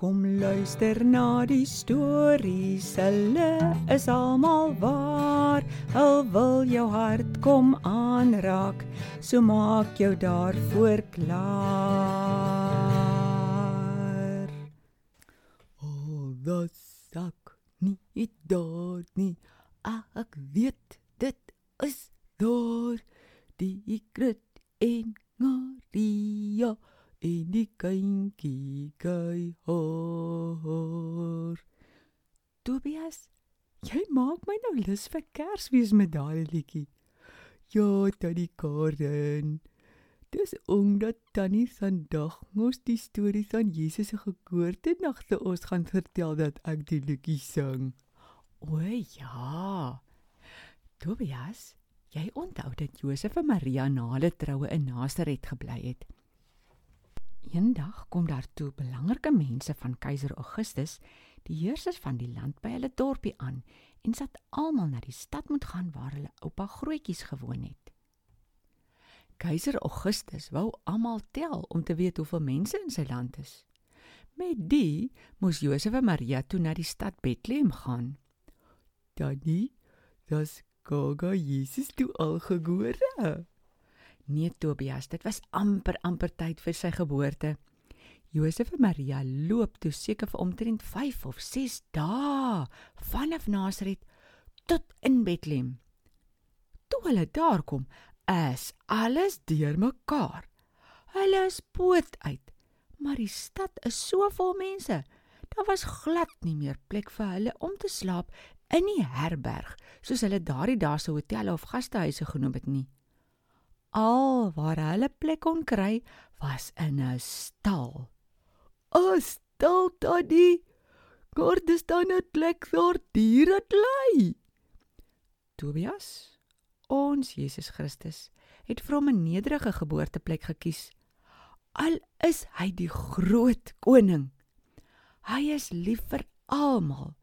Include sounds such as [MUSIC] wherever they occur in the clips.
Kom luister na die stories, hulle is almal waar. Hul wil jou hart kom aanraak, so maak jou daarvoor klaar. Oh, dat sak nie daar nie. Ek weet dit is daar die krit en Maria en die kindjie gai hoor. Tobias, jy maak my nou lus vir Kersfees met daai liedjie. Ja, tannie Karen. Dis omdat tannie vandag mos die stories van Jesus se geboortenagte ons gaan vertel dat ek die liedjie sing. O ja. Tobias, jy onthou dat Josef en Maria na hulle troue in Nasaret gebly het. Eendag kom daar toe belangrike mense van keiser Augustus, die heerser van die land by hulle dorpie aan en sat almal na die stad moet gaan waar hulle oupa grootjies gewoon het. Keiser Augustus wou almal tel om te weet hoeveel mense in sy land is. Met die moes Josef en Maria toe na die stad Bethlehem gaan. Tannie, dis Gaga Jesus toe al gebore. Nee Tobias, dit was amper amper tyd vir sy geboorte. Josef en Maria loop toe seker vir omtrent 5 of 6 dae vanaf Nasaret tot in Bethlehem. Toe hulle daar kom, is alles deurmekaar. Hulle is poot uit, maar die stad is so vol mense. Daar was glad nie meer plek vir hulle om te slaap in die herberg, soos hulle daardie dae se hotelle of gastehuise genoem het nie. Al waar hulle plek kon kry, was in 'n stal. 'n Stal daddy. Kort is dan 'n plek vir diere bly. Tobias, ons Jesus Christus, het vir hom 'n nederige geboorteplek gekies. Al is hy die groot koning. Hy is lief vir almal,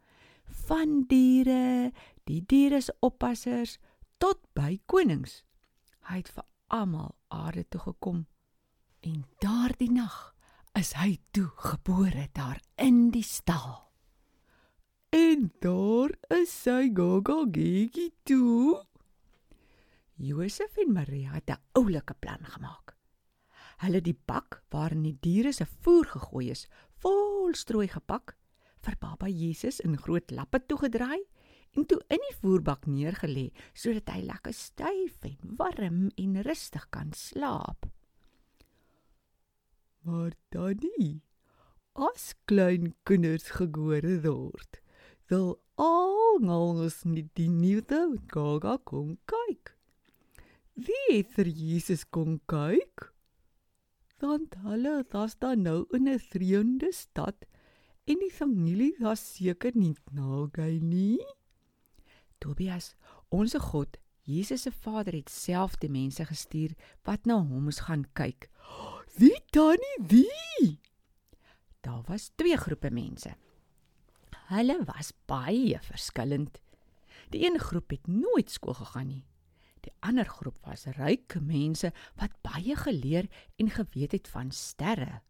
van diere, die diere se oppassers tot by konings. Hy het vir almal aarde toe gekom. En daardie nag is hy toe gebore daar in die stal. En daar is sy gaga gietjie toe. Josef en Maria het 'n oulike plan gemaak. Hulle die bak waarin die diere se voer gegooi is, vol strooi gepak, vir baba Jesus in groot lappe toegedraai en toe in die voerbak neergelê sodat hy lekker styf en warm en rustig kan slaap. Maar tannie, as klein kinders gebore word, wil almal ons nie die nuwe gaga kom kyk. Wie het vir Jesus kom kyk? Want hulle was dan nou in 'n vreemde stad en die familie was seker nie naby nie. Tobias, ons God, Jesus se Vader het self die mense gestuur wat na hom moes gaan kyk. Wie tannie, wie? Daar was twee groepe mense. Hulle was baie verskillend. Die een groep het nooit skool gegaan nie. Die ander groep was ryk mense wat baie geleer en geweet het van sterre.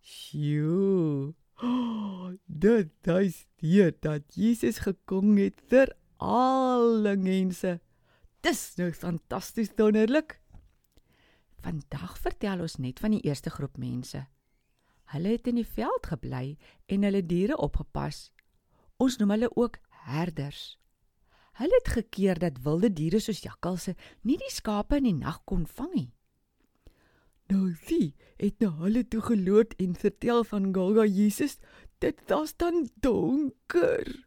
Sjoe. Oh, [GASPS] dit is dit dat Jesus gekom het vir alle mense. Dis nou fantasties wonderlik. Vandag vertel ons net van die eerste groep mense. Hulle het in die veld gebly en hulle diere opgepas. Ons noem hulle ook herders. Hulle het gekeer dat wilde diere soos jakkalse nie die skape in die nag kon vang nie. Nou sien, het nou hulle toe geloop en vertel van Gaga Jesus. Dit was dan donker.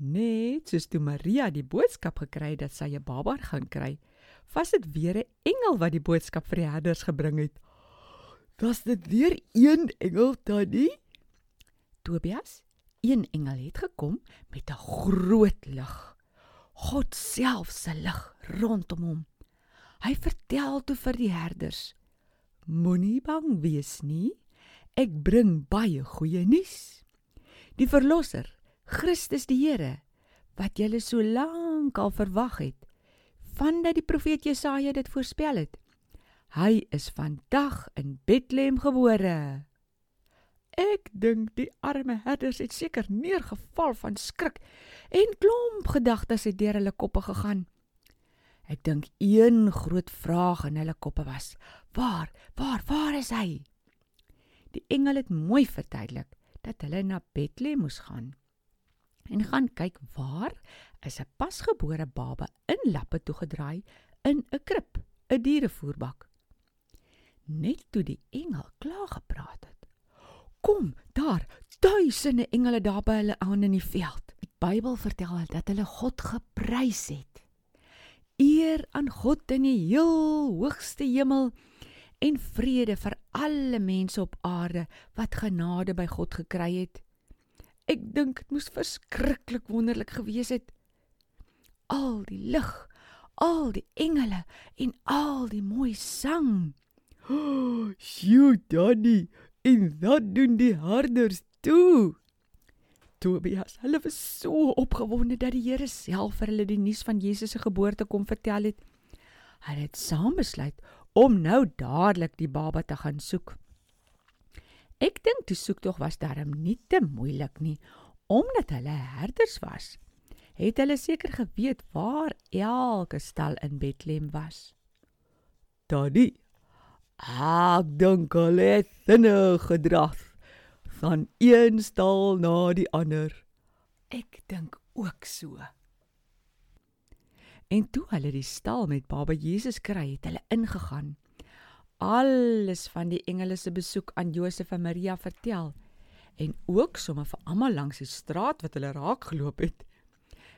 Net soos toe Maria die boodskap gekry het dat sy 'n baba gaan kry, was dit weer 'n engel wat die boodskap vir die herders gebring het. Was dit weer een engel, Tannie? Tobias, een engel het gekom met 'n groot lig. God self se lig rondom hom. Hy vertel toe vir die herders: Moenie bang wees nie. Ek bring baie goeie nuus. Die verlosser, Christus die Here, wat julle so lank al verwag het, vandat die profeet Jesaja dit voorspel het. Hy is vandag in Bethlehem gebore. Ek dink die arme herders het seker neergeval van skrik en klomp gedagtes het deur hulle koppe gegaan. Ek dink een groot vraag in hulle koppe was: "Waar, waar, waar is hy?" Die engel het mooi verduidelik dat hulle na Bethlehem moes gaan en gaan kyk waar is 'n pasgebore baba in lappe toegedraai in 'n krib, 'n dierevoerbak. Net toe die engel klaar gepraat het, kom daar duisende engele daar by hulle aan in die veld. Die Bybel vertel dat hulle God geprys het. Eer aan God in die heel hoogste hemel en vrede vir alle mense op aarde wat genade by God gekry het. Ek dink dit moes verskriklik wonderlik gewees het. Al die lig, al die engele en al die mooi sang. Oh, "Sjoe, Danny, en wat doen die herders toe?" Tobias, hulle was so opgewonde dat die Here self vir hulle die nuus van Jesus se geboorte kom vertel het. Hulle het saam besluit om nou dadelik die baba te gaan soek. Ek dink die soektog was darm nie te moeilik nie, omdat hulle herders was. Het hulle seker geweet waar elke stal in Bethlehem was. Daddy, ek dink hulle het sinne gedraf van een stal na die ander. Ek dink ook so. En toe hulle die stal met Baba Jesus kry, het hulle ingegaan alles van die engele se besoek aan Josef en Maria vertel en ook sommer vir almal langs die straat wat hulle raak geloop het.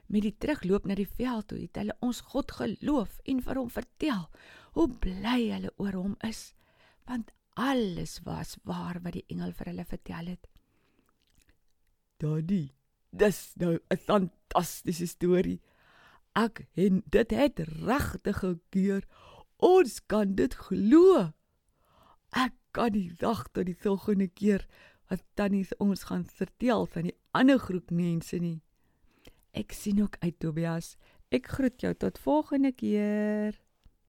Met die terugloop na die veld toe het hulle ons God geloof en vir hom vertel hoe bly hulle oor hom is want alles was waar wat die engel vir hulle vertel het. Daddy, dis nou 'n fantastiese storie. Ek het dit het regtig gekeur. Ons kan dit glo. Ek kan nie wag tot die volgende keer wat tannie ons gaan vertel van die ander groep mense nie. Ek sien ook uit Tobias. Ek groet jou tot volgende keer.